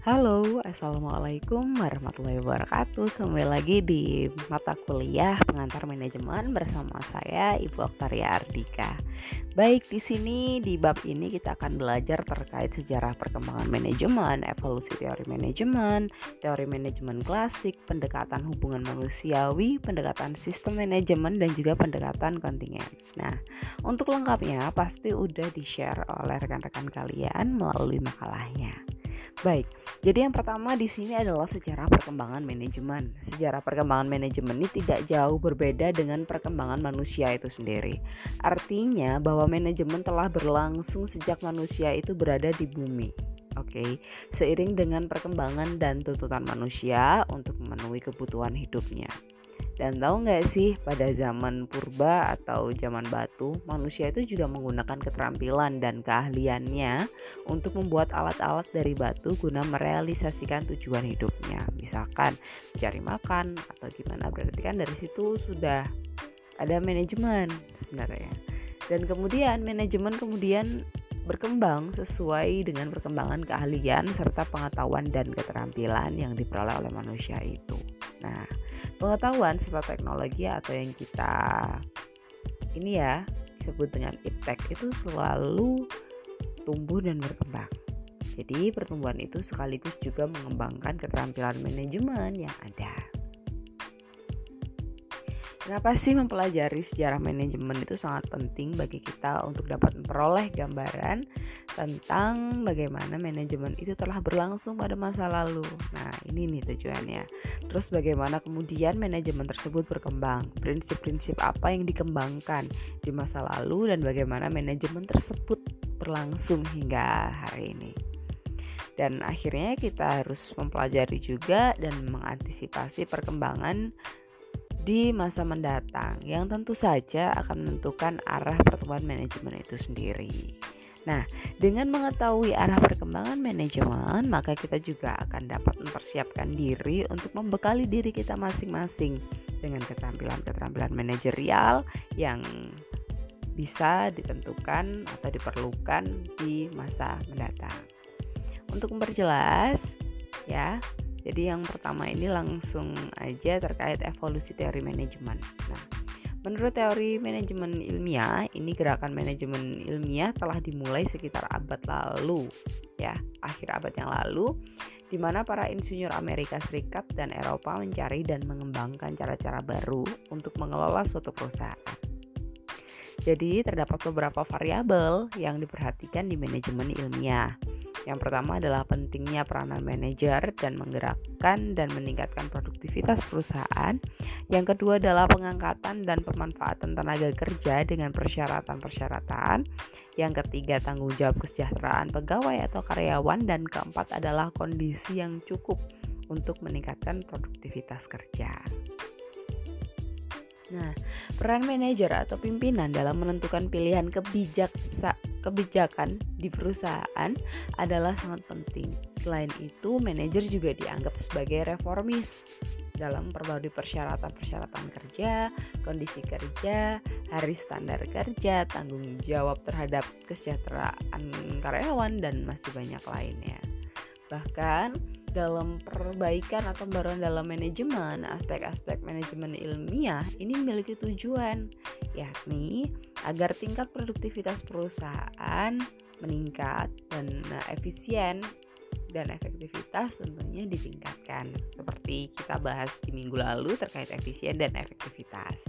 Halo, Assalamualaikum warahmatullahi wabarakatuh. Kembali lagi di mata kuliah pengantar manajemen bersama saya Ibu Oktaria Ardika. Baik, di sini di bab ini kita akan belajar terkait sejarah perkembangan manajemen, evolusi teori manajemen, teori manajemen klasik, pendekatan hubungan manusiawi, pendekatan sistem manajemen, dan juga pendekatan contingence Nah, untuk lengkapnya pasti udah di-share oleh rekan-rekan kalian melalui makalahnya Baik, jadi yang pertama di sini adalah sejarah perkembangan manajemen. Sejarah perkembangan manajemen ini tidak jauh berbeda dengan perkembangan manusia itu sendiri. Artinya bahwa manajemen telah berlangsung sejak manusia itu berada di bumi. Oke, seiring dengan perkembangan dan tuntutan manusia untuk memenuhi kebutuhan hidupnya. Dan tahu nggak sih pada zaman purba atau zaman batu manusia itu juga menggunakan keterampilan dan keahliannya untuk membuat alat-alat dari batu guna merealisasikan tujuan hidupnya. Misalkan mencari makan atau gimana berarti kan dari situ sudah ada manajemen sebenarnya. Dan kemudian manajemen kemudian berkembang sesuai dengan perkembangan keahlian serta pengetahuan dan keterampilan yang diperoleh oleh manusia itu. Nah, pengetahuan serta teknologi atau yang kita ini ya disebut dengan iptek itu selalu tumbuh dan berkembang. Jadi pertumbuhan itu sekaligus juga mengembangkan keterampilan manajemen yang ada. Kenapa sih mempelajari sejarah manajemen itu sangat penting bagi kita untuk dapat memperoleh gambaran tentang bagaimana manajemen itu telah berlangsung pada masa lalu. Nah, ini nih tujuannya. Terus bagaimana kemudian manajemen tersebut berkembang, prinsip-prinsip apa yang dikembangkan di masa lalu dan bagaimana manajemen tersebut berlangsung hingga hari ini dan akhirnya kita harus mempelajari juga dan mengantisipasi perkembangan di masa mendatang yang tentu saja akan menentukan arah pertumbuhan manajemen itu sendiri. Nah, dengan mengetahui arah perkembangan manajemen, maka kita juga akan dapat mempersiapkan diri untuk membekali diri kita masing-masing dengan keterampilan-keterampilan manajerial yang bisa ditentukan atau diperlukan di masa mendatang. Untuk memperjelas, ya, jadi yang pertama ini langsung aja terkait evolusi teori manajemen. Nah, menurut teori manajemen ilmiah, ini gerakan manajemen ilmiah telah dimulai sekitar abad lalu, ya, akhir abad yang lalu, di mana para insinyur Amerika Serikat dan Eropa mencari dan mengembangkan cara-cara baru untuk mengelola suatu perusahaan. Jadi, terdapat beberapa variabel yang diperhatikan di manajemen ilmiah. Yang pertama adalah pentingnya peranan manajer dan menggerakkan dan meningkatkan produktivitas perusahaan. Yang kedua adalah pengangkatan dan pemanfaatan tenaga kerja dengan persyaratan-persyaratan. Yang ketiga tanggung jawab kesejahteraan pegawai atau karyawan dan keempat adalah kondisi yang cukup untuk meningkatkan produktivitas kerja. Nah, peran manajer atau pimpinan dalam menentukan pilihan kebijaksa, kebijakan di perusahaan adalah sangat penting. Selain itu, manajer juga dianggap sebagai reformis dalam perbarui persyaratan-persyaratan kerja, kondisi kerja, hari standar kerja, tanggung jawab terhadap kesejahteraan karyawan, dan masih banyak lainnya. Bahkan, dalam perbaikan atau pembaruan dalam manajemen, aspek-aspek manajemen ilmiah ini memiliki tujuan, yakni agar tingkat produktivitas perusahaan meningkat dan efisien dan efektivitas tentunya ditingkatkan seperti kita bahas di minggu lalu terkait efisien dan efektivitas.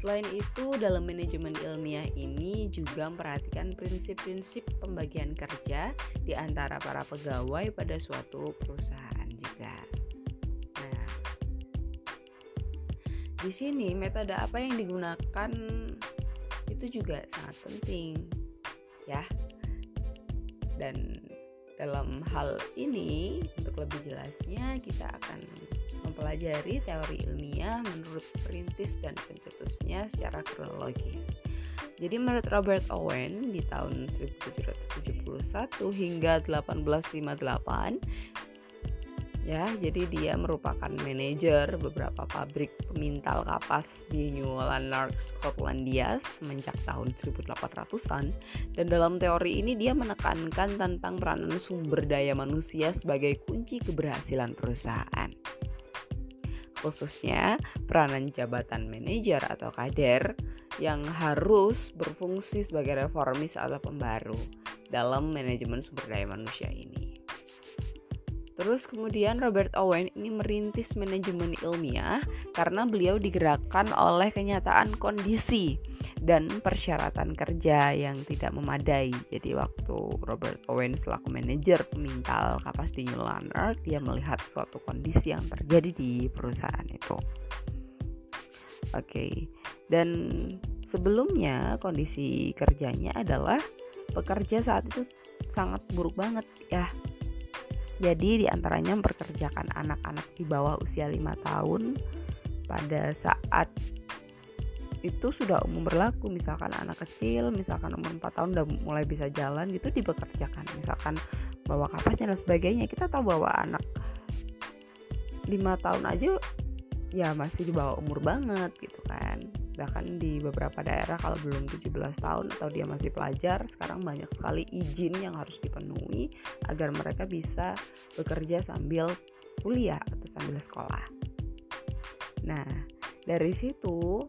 Selain itu, dalam manajemen ilmiah ini juga memperhatikan prinsip-prinsip pembagian kerja di antara para pegawai pada suatu perusahaan juga. Nah, di sini metode apa yang digunakan itu juga sangat penting, ya. Dan dalam hal ini, untuk lebih jelasnya, kita akan mempelajari teori ilmiah menurut perintis dan pencetusnya secara kronologis. Jadi menurut Robert Owen di tahun 1771 hingga 1858 ya jadi dia merupakan manajer beberapa pabrik pemintal kapas di New Lanark, Skotlandia semenjak tahun 1800-an dan dalam teori ini dia menekankan tentang peranan sumber daya manusia sebagai kunci keberhasilan perusahaan khususnya peranan jabatan manajer atau kader yang harus berfungsi sebagai reformis atau pembaru dalam manajemen sumber daya manusia ini. Terus kemudian Robert Owen ini merintis manajemen ilmiah karena beliau digerakkan oleh kenyataan kondisi dan persyaratan kerja yang tidak memadai. Jadi waktu Robert Owen selaku manajer pemintal kapas di dia melihat suatu kondisi yang terjadi di perusahaan itu. Oke, okay. dan sebelumnya kondisi kerjanya adalah pekerja saat itu sangat buruk banget ya jadi di antaranya memperkerjakan anak-anak di bawah usia 5 tahun pada saat itu sudah umum berlaku. Misalkan anak kecil misalkan umur 4 tahun udah mulai bisa jalan gitu dipekerjakan misalkan bawa kapasnya dan sebagainya. Kita tahu bahwa anak 5 tahun aja ya masih di bawah umur banget gitu kan. Bahkan di beberapa daerah kalau belum 17 tahun atau dia masih pelajar sekarang banyak sekali izin yang harus dipenuhi agar mereka bisa bekerja sambil kuliah atau sambil sekolah. Nah dari situ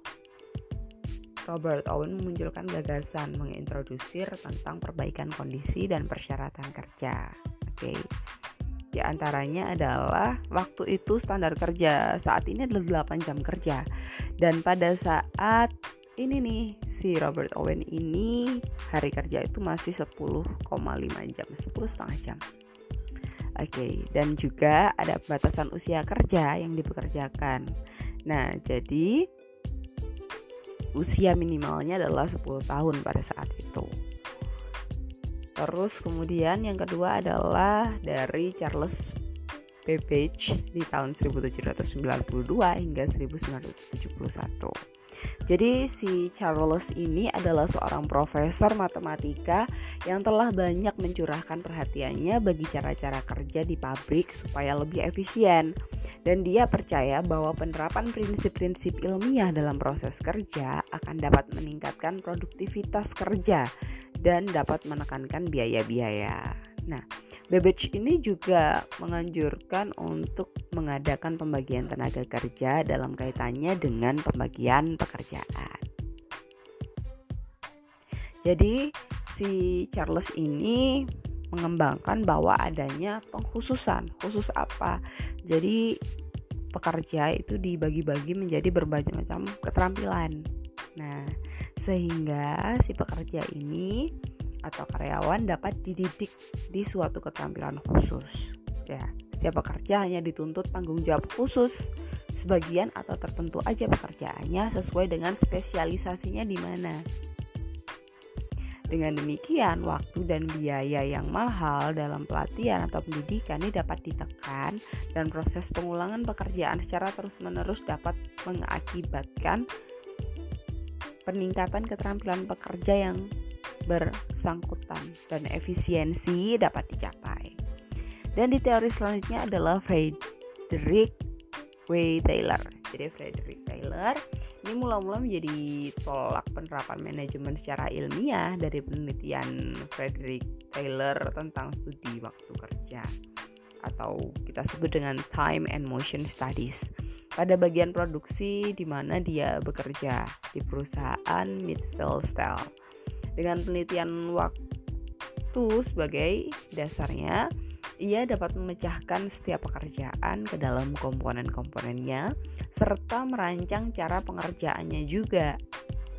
Robert Owen memunculkan gagasan mengintrodusir tentang perbaikan kondisi dan persyaratan kerja. Oke. Okay. Di antaranya adalah waktu itu standar kerja saat ini adalah 8 jam kerja. Dan pada saat ini nih si Robert Owen ini hari kerja itu masih 10,5 jam, 10 setengah jam. Oke, okay, dan juga ada batasan usia kerja yang dipekerjakan. Nah, jadi usia minimalnya adalah 10 tahun pada saat itu. Terus kemudian yang kedua adalah dari Charles Babbage di tahun 1792 hingga 1971. Jadi si Charles ini adalah seorang profesor matematika yang telah banyak mencurahkan perhatiannya bagi cara-cara kerja di pabrik supaya lebih efisien. Dan dia percaya bahwa penerapan prinsip-prinsip ilmiah dalam proses kerja akan dapat meningkatkan produktivitas kerja dan dapat menekankan biaya-biaya. Nah, Babbage ini juga menganjurkan untuk mengadakan pembagian tenaga kerja dalam kaitannya dengan pembagian pekerjaan. Jadi si Charles ini mengembangkan bahwa adanya pengkhususan. Khusus apa? Jadi pekerja itu dibagi-bagi menjadi berbagai macam keterampilan. Nah, sehingga si pekerja ini atau karyawan dapat dididik di suatu keterampilan khusus. Ya, setiap pekerja hanya dituntut tanggung jawab khusus sebagian atau tertentu aja pekerjaannya sesuai dengan spesialisasinya di mana. Dengan demikian, waktu dan biaya yang mahal dalam pelatihan atau pendidikan ini dapat ditekan dan proses pengulangan pekerjaan secara terus-menerus dapat mengakibatkan peningkatan keterampilan pekerja yang bersangkutan dan efisiensi dapat dicapai. Dan di teori selanjutnya adalah Frederick W. Taylor. Jadi Frederick Taylor ini mula-mula menjadi tolak penerapan manajemen secara ilmiah dari penelitian Frederick Taylor tentang studi waktu kerja atau kita sebut dengan time and motion studies pada bagian produksi di mana dia bekerja di perusahaan Midfield Style dengan penelitian waktu sebagai dasarnya, ia dapat memecahkan setiap pekerjaan ke dalam komponen-komponennya serta merancang cara pengerjaannya juga.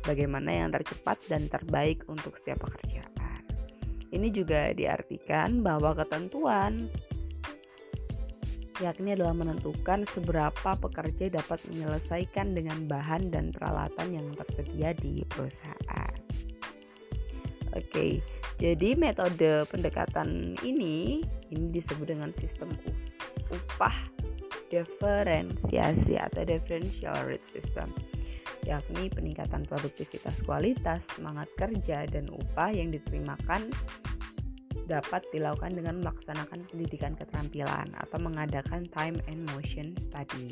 Bagaimana yang tercepat dan terbaik untuk setiap pekerjaan. Ini juga diartikan bahwa ketentuan yakni adalah menentukan seberapa pekerja dapat menyelesaikan dengan bahan dan peralatan yang tersedia di perusahaan. Oke, jadi metode pendekatan ini ini disebut dengan sistem upah diferensiasi atau differential rate system yakni peningkatan produktivitas kualitas, semangat kerja, dan upah yang diterimakan dapat dilakukan dengan melaksanakan pendidikan keterampilan atau mengadakan time and motion study.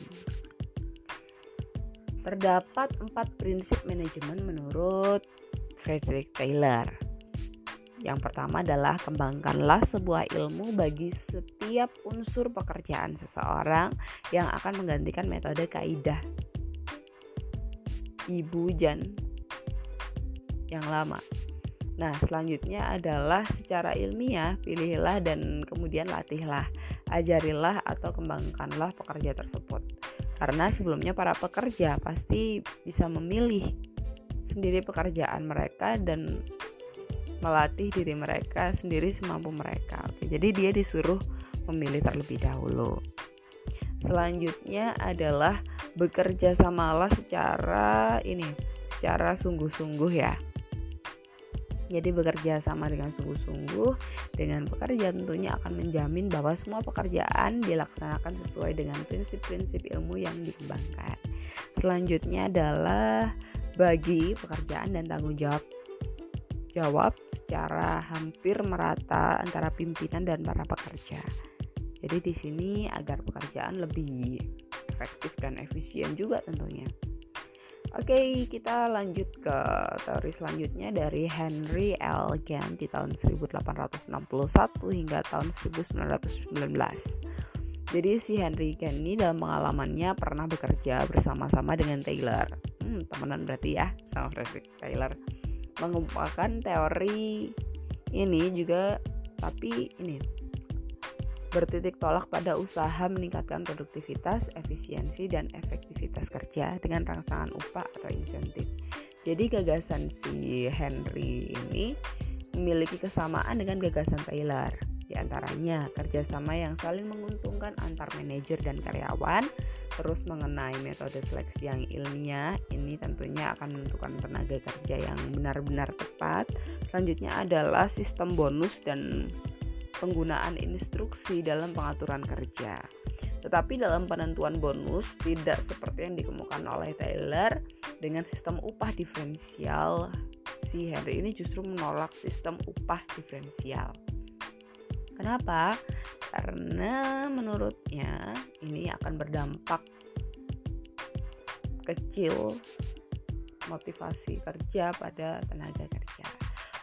Terdapat empat prinsip manajemen menurut Frederick Taylor. Yang pertama adalah kembangkanlah sebuah ilmu bagi setiap unsur pekerjaan seseorang yang akan menggantikan metode kaidah Ibu Jan yang lama. Nah, selanjutnya adalah secara ilmiah, pilihlah dan kemudian latihlah, ajarilah atau kembangkanlah pekerja tersebut. Karena sebelumnya para pekerja pasti bisa memilih sendiri pekerjaan mereka dan melatih diri mereka sendiri semampu mereka. Oke, jadi dia disuruh memilih terlebih dahulu. Selanjutnya adalah bekerja samalah secara ini, secara sungguh-sungguh ya. Jadi bekerja sama dengan sungguh-sungguh dengan pekerja tentunya akan menjamin bahwa semua pekerjaan dilaksanakan sesuai dengan prinsip-prinsip ilmu yang dikembangkan. Selanjutnya adalah bagi pekerjaan dan tanggung jawab jawab secara hampir merata antara pimpinan dan para pekerja. Jadi di sini agar pekerjaan lebih efektif dan efisien juga tentunya. Oke, kita lanjut ke teori selanjutnya dari Henry L. Gantt di tahun 1861 hingga tahun 1919. Jadi si Henry Gantt ini dalam pengalamannya pernah bekerja bersama-sama dengan Taylor. Hmm, temenan berarti ya sama Frederick Taylor mengumpulkan teori ini juga tapi ini bertitik tolak pada usaha meningkatkan produktivitas, efisiensi, dan efektivitas kerja dengan rangsangan upah atau insentif. Jadi gagasan si Henry ini memiliki kesamaan dengan gagasan Taylor. Di antaranya kerjasama yang saling menguntungkan antar manajer dan karyawan, terus mengenai metode seleksi yang ilmiah, ini tentunya akan menentukan tenaga kerja yang benar-benar tepat. Selanjutnya adalah sistem bonus dan penggunaan instruksi dalam pengaturan kerja. Tetapi dalam penentuan bonus tidak seperti yang dikemukakan oleh Taylor dengan sistem upah diferensial. Si Henry ini justru menolak sistem upah diferensial. Kenapa? Karena menurutnya ini akan berdampak kecil motivasi kerja pada tenaga kerja.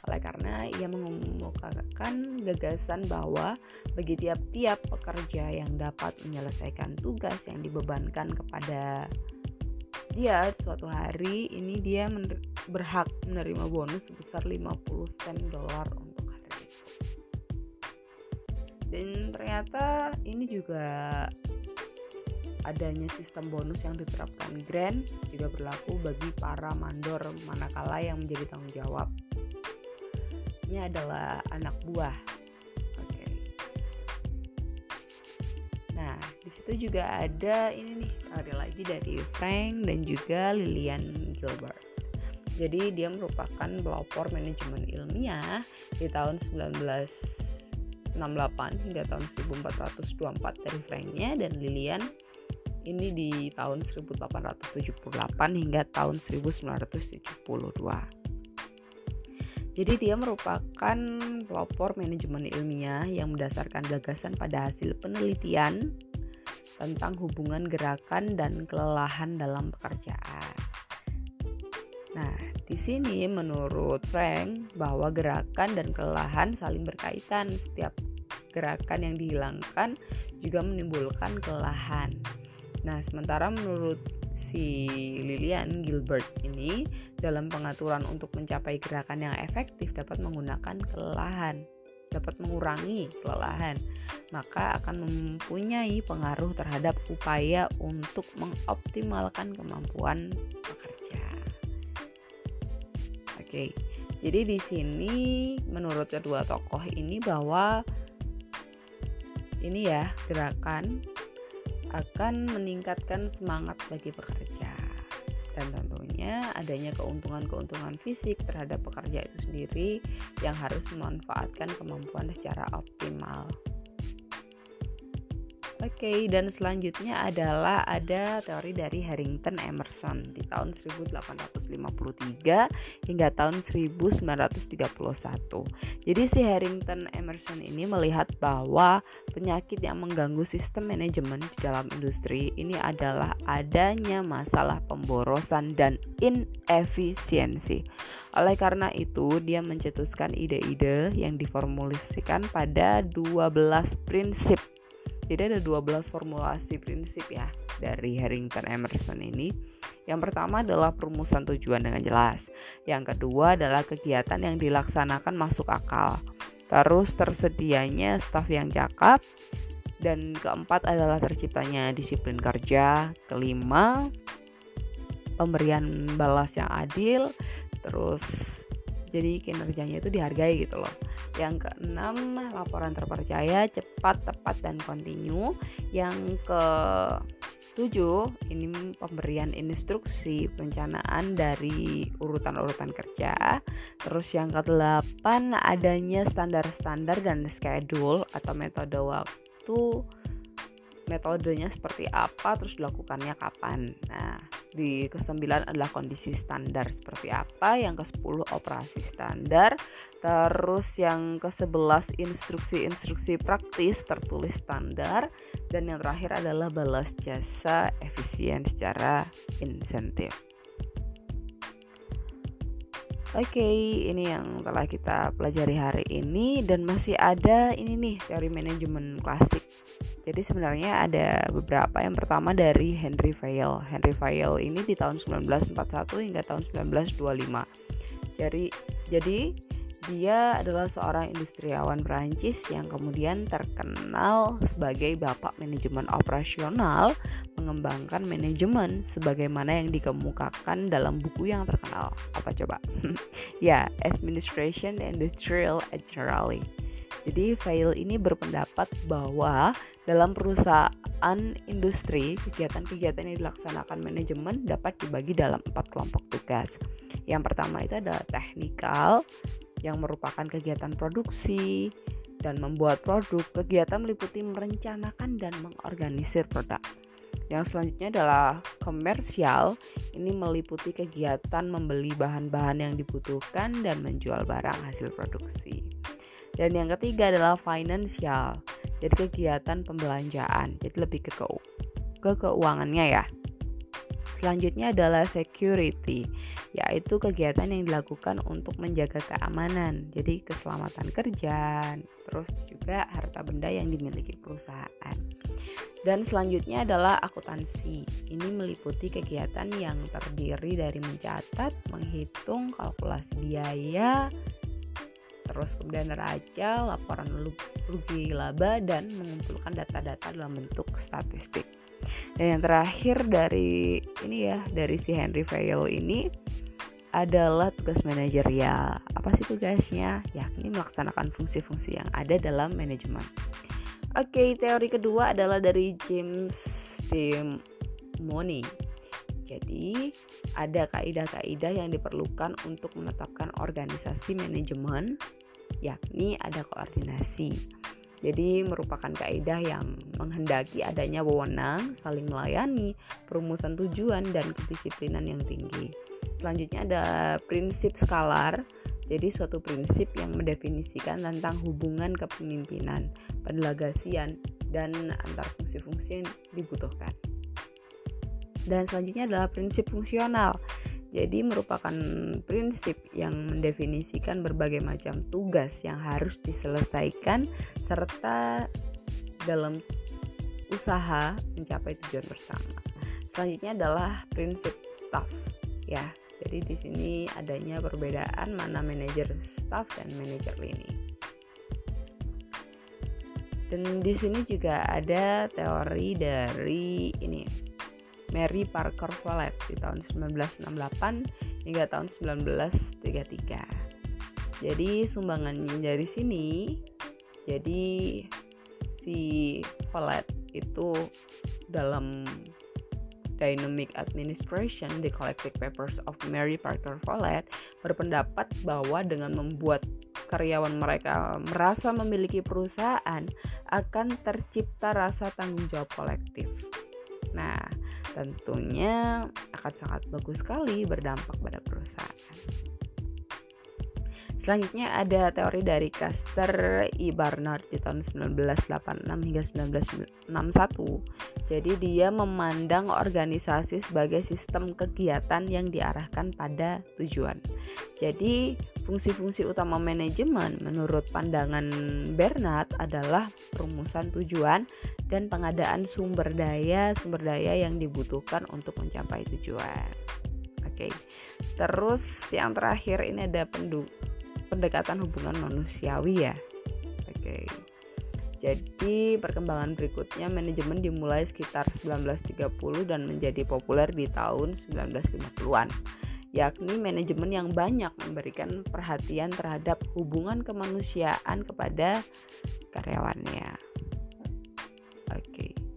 Oleh karena ia mengemukakan gagasan bahwa bagi tiap-tiap pekerja yang dapat menyelesaikan tugas yang dibebankan kepada dia suatu hari ini dia berhak menerima bonus sebesar 50 sen dolar dan ternyata ini juga adanya sistem bonus yang diterapkan Grand juga berlaku bagi para mandor manakala yang menjadi tanggung jawab. Ini adalah anak buah. Oke. Nah, di situ juga ada ini nih ada lagi dari Frank dan juga Lilian Gilbert. Jadi dia merupakan pelopor manajemen ilmiah di tahun 19 hingga tahun 1424 dari Franknya dan Lilian ini di tahun 1878 hingga tahun 1972. Jadi dia merupakan pelopor manajemen ilmiah yang mendasarkan gagasan pada hasil penelitian tentang hubungan gerakan dan kelelahan dalam pekerjaan. Nah, di sini menurut Frank bahwa gerakan dan kelelahan saling berkaitan. Setiap gerakan yang dihilangkan juga menimbulkan kelelahan. Nah, sementara menurut si Lilian Gilbert ini dalam pengaturan untuk mencapai gerakan yang efektif dapat menggunakan kelelahan, dapat mengurangi kelelahan, maka akan mempunyai pengaruh terhadap upaya untuk mengoptimalkan kemampuan pekerja. Oke. Jadi di sini menurut kedua tokoh ini bahwa ini ya gerakan akan meningkatkan semangat bagi pekerja dan tentunya adanya keuntungan-keuntungan fisik terhadap pekerja itu sendiri yang harus memanfaatkan kemampuan secara optimal. Okay, dan selanjutnya adalah ada teori dari Harrington Emerson di tahun 1853 hingga tahun 1931. Jadi si Harrington Emerson ini melihat bahwa penyakit yang mengganggu sistem manajemen di dalam industri ini adalah adanya masalah pemborosan dan inefisiensi. Oleh karena itu, dia mencetuskan ide-ide yang diformulasikan pada 12 prinsip jadi ada 12 formulasi prinsip ya dari Harrington Emerson ini. Yang pertama adalah perumusan tujuan dengan jelas. Yang kedua adalah kegiatan yang dilaksanakan masuk akal. Terus tersedianya staf yang cakap. Dan keempat adalah terciptanya disiplin kerja. Kelima, pemberian balas yang adil. Terus jadi kinerjanya itu dihargai gitu loh. Yang keenam laporan terpercaya cepat tepat dan kontinu. Yang ke tujuh ini pemberian instruksi perencanaan dari urutan-urutan kerja. Terus yang ke delapan adanya standar-standar dan schedule atau metode waktu. Metodenya seperti apa terus dilakukannya kapan. Nah di kesembilan adalah kondisi standar seperti apa yang ke sepuluh operasi standar terus yang ke sebelas instruksi-instruksi praktis tertulis standar dan yang terakhir adalah balas jasa efisien secara insentif Oke, okay, ini yang telah kita pelajari hari ini dan masih ada ini nih teori manajemen klasik. Jadi sebenarnya ada beberapa. Yang pertama dari Henry Fayol. Henry Fayol ini di tahun 1941 hingga tahun 1925. Jadi jadi dia adalah seorang industriawan Perancis yang kemudian terkenal sebagai bapak manajemen operasional, mengembangkan manajemen sebagaimana yang dikemukakan dalam buku yang terkenal. Apa coba? ya, Administration Industrial Generally. Jadi file ini berpendapat bahwa dalam perusahaan industri, kegiatan-kegiatan yang dilaksanakan manajemen dapat dibagi dalam empat kelompok tugas. Yang pertama itu adalah teknikal, yang merupakan kegiatan produksi dan membuat produk. Kegiatan meliputi merencanakan dan mengorganisir produk. Yang selanjutnya adalah komersial. Ini meliputi kegiatan membeli bahan-bahan yang dibutuhkan dan menjual barang hasil produksi. Dan yang ketiga adalah financial. Jadi kegiatan pembelanjaan. Jadi lebih ke, ke keuangannya ya. Selanjutnya adalah security, yaitu kegiatan yang dilakukan untuk menjaga keamanan, jadi keselamatan kerja, terus juga harta benda yang dimiliki perusahaan. Dan selanjutnya adalah akuntansi. Ini meliputi kegiatan yang terdiri dari mencatat, menghitung, kalkulasi biaya, terus kemudian neraca, laporan rugi laba, dan mengumpulkan data-data dalam bentuk statistik. Dan yang terakhir dari ini ya, dari si Henry Fayol ini adalah tugas manajerial. Apa sih tugasnya? Yakni melaksanakan fungsi-fungsi yang ada dalam manajemen. Oke, teori kedua adalah dari James Money. Jadi, ada kaidah-kaidah yang diperlukan untuk menetapkan organisasi manajemen, yakni ada koordinasi jadi merupakan kaidah yang menghendaki adanya wewenang, saling melayani, perumusan tujuan dan kedisiplinan yang tinggi. Selanjutnya ada prinsip skalar. Jadi suatu prinsip yang mendefinisikan tentang hubungan kepemimpinan, pendelegasian, dan antar fungsi-fungsi yang dibutuhkan. Dan selanjutnya adalah prinsip fungsional jadi merupakan prinsip yang mendefinisikan berbagai macam tugas yang harus diselesaikan serta dalam usaha mencapai tujuan bersama. Selanjutnya adalah prinsip staff ya. Jadi di sini adanya perbedaan mana manajer staff dan manajer lini. Dan di sini juga ada teori dari ini Mary Parker Follett di tahun 1968 hingga tahun 1933. Jadi sumbangannya dari sini, jadi si Follett itu dalam Dynamic Administration, The Collected Papers of Mary Parker Follett berpendapat bahwa dengan membuat karyawan mereka merasa memiliki perusahaan, akan tercipta rasa tanggung jawab kolektif. Nah, tentunya akan sangat bagus sekali berdampak pada perusahaan. Selanjutnya ada teori dari Caster I. Barnard di tahun 1986 hingga 1961. Jadi dia memandang organisasi sebagai sistem kegiatan yang diarahkan pada tujuan. Jadi fungsi-fungsi utama manajemen menurut pandangan Bernard adalah perumusan tujuan dan pengadaan sumber daya sumber daya yang dibutuhkan untuk mencapai tujuan. Oke. Terus yang terakhir ini ada penduk pendekatan hubungan manusiawi ya. Oke. Jadi perkembangan berikutnya manajemen dimulai sekitar 1930 dan menjadi populer di tahun 1950-an yakni manajemen yang banyak memberikan perhatian terhadap hubungan kemanusiaan kepada karyawannya. Oke.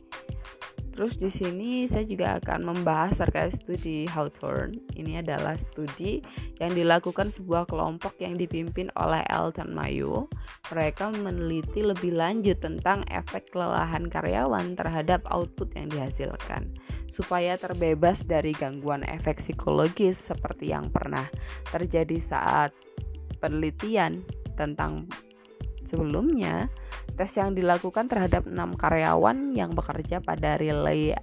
Terus di sini saya juga akan membahas terkait studi Hawthorne. Ini adalah studi yang dilakukan sebuah kelompok yang dipimpin oleh Elton Mayo. Mereka meneliti lebih lanjut tentang efek kelelahan karyawan terhadap output yang dihasilkan supaya terbebas dari gangguan efek psikologis seperti yang pernah terjadi saat penelitian tentang sebelumnya tes yang dilakukan terhadap enam karyawan yang bekerja pada relay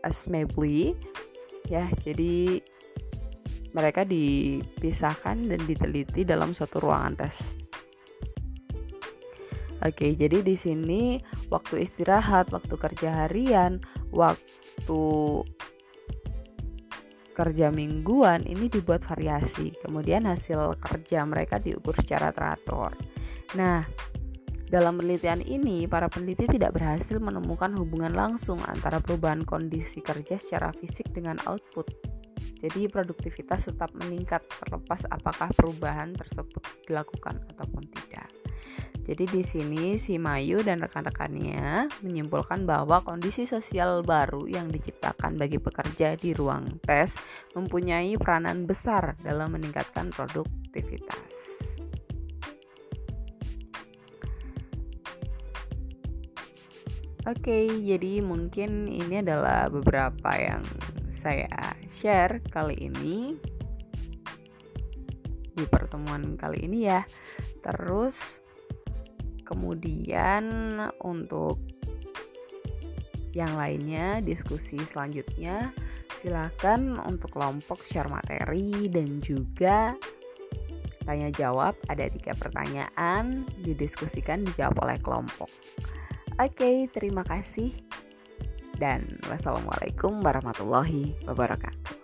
assembly ya jadi mereka dipisahkan dan diteliti dalam suatu ruangan tes Oke, jadi di sini waktu istirahat, waktu kerja harian, waktu kerja mingguan ini dibuat variasi. Kemudian hasil kerja mereka diukur secara teratur. Nah, dalam penelitian ini, para peneliti tidak berhasil menemukan hubungan langsung antara perubahan kondisi kerja secara fisik dengan output. Jadi, produktivitas tetap meningkat terlepas apakah perubahan tersebut dilakukan ataupun tidak. Jadi di sini si Mayu dan rekan-rekannya menyimpulkan bahwa kondisi sosial baru yang diciptakan bagi pekerja di ruang tes mempunyai peranan besar dalam meningkatkan produktivitas. Oke, jadi mungkin ini adalah beberapa yang saya share kali ini di pertemuan kali ini ya. Terus kemudian untuk yang lainnya diskusi selanjutnya silakan untuk kelompok share materi dan juga tanya jawab ada tiga pertanyaan didiskusikan dijawab oleh kelompok. Oke, terima kasih dan wassalamualaikum warahmatullahi wabarakatuh.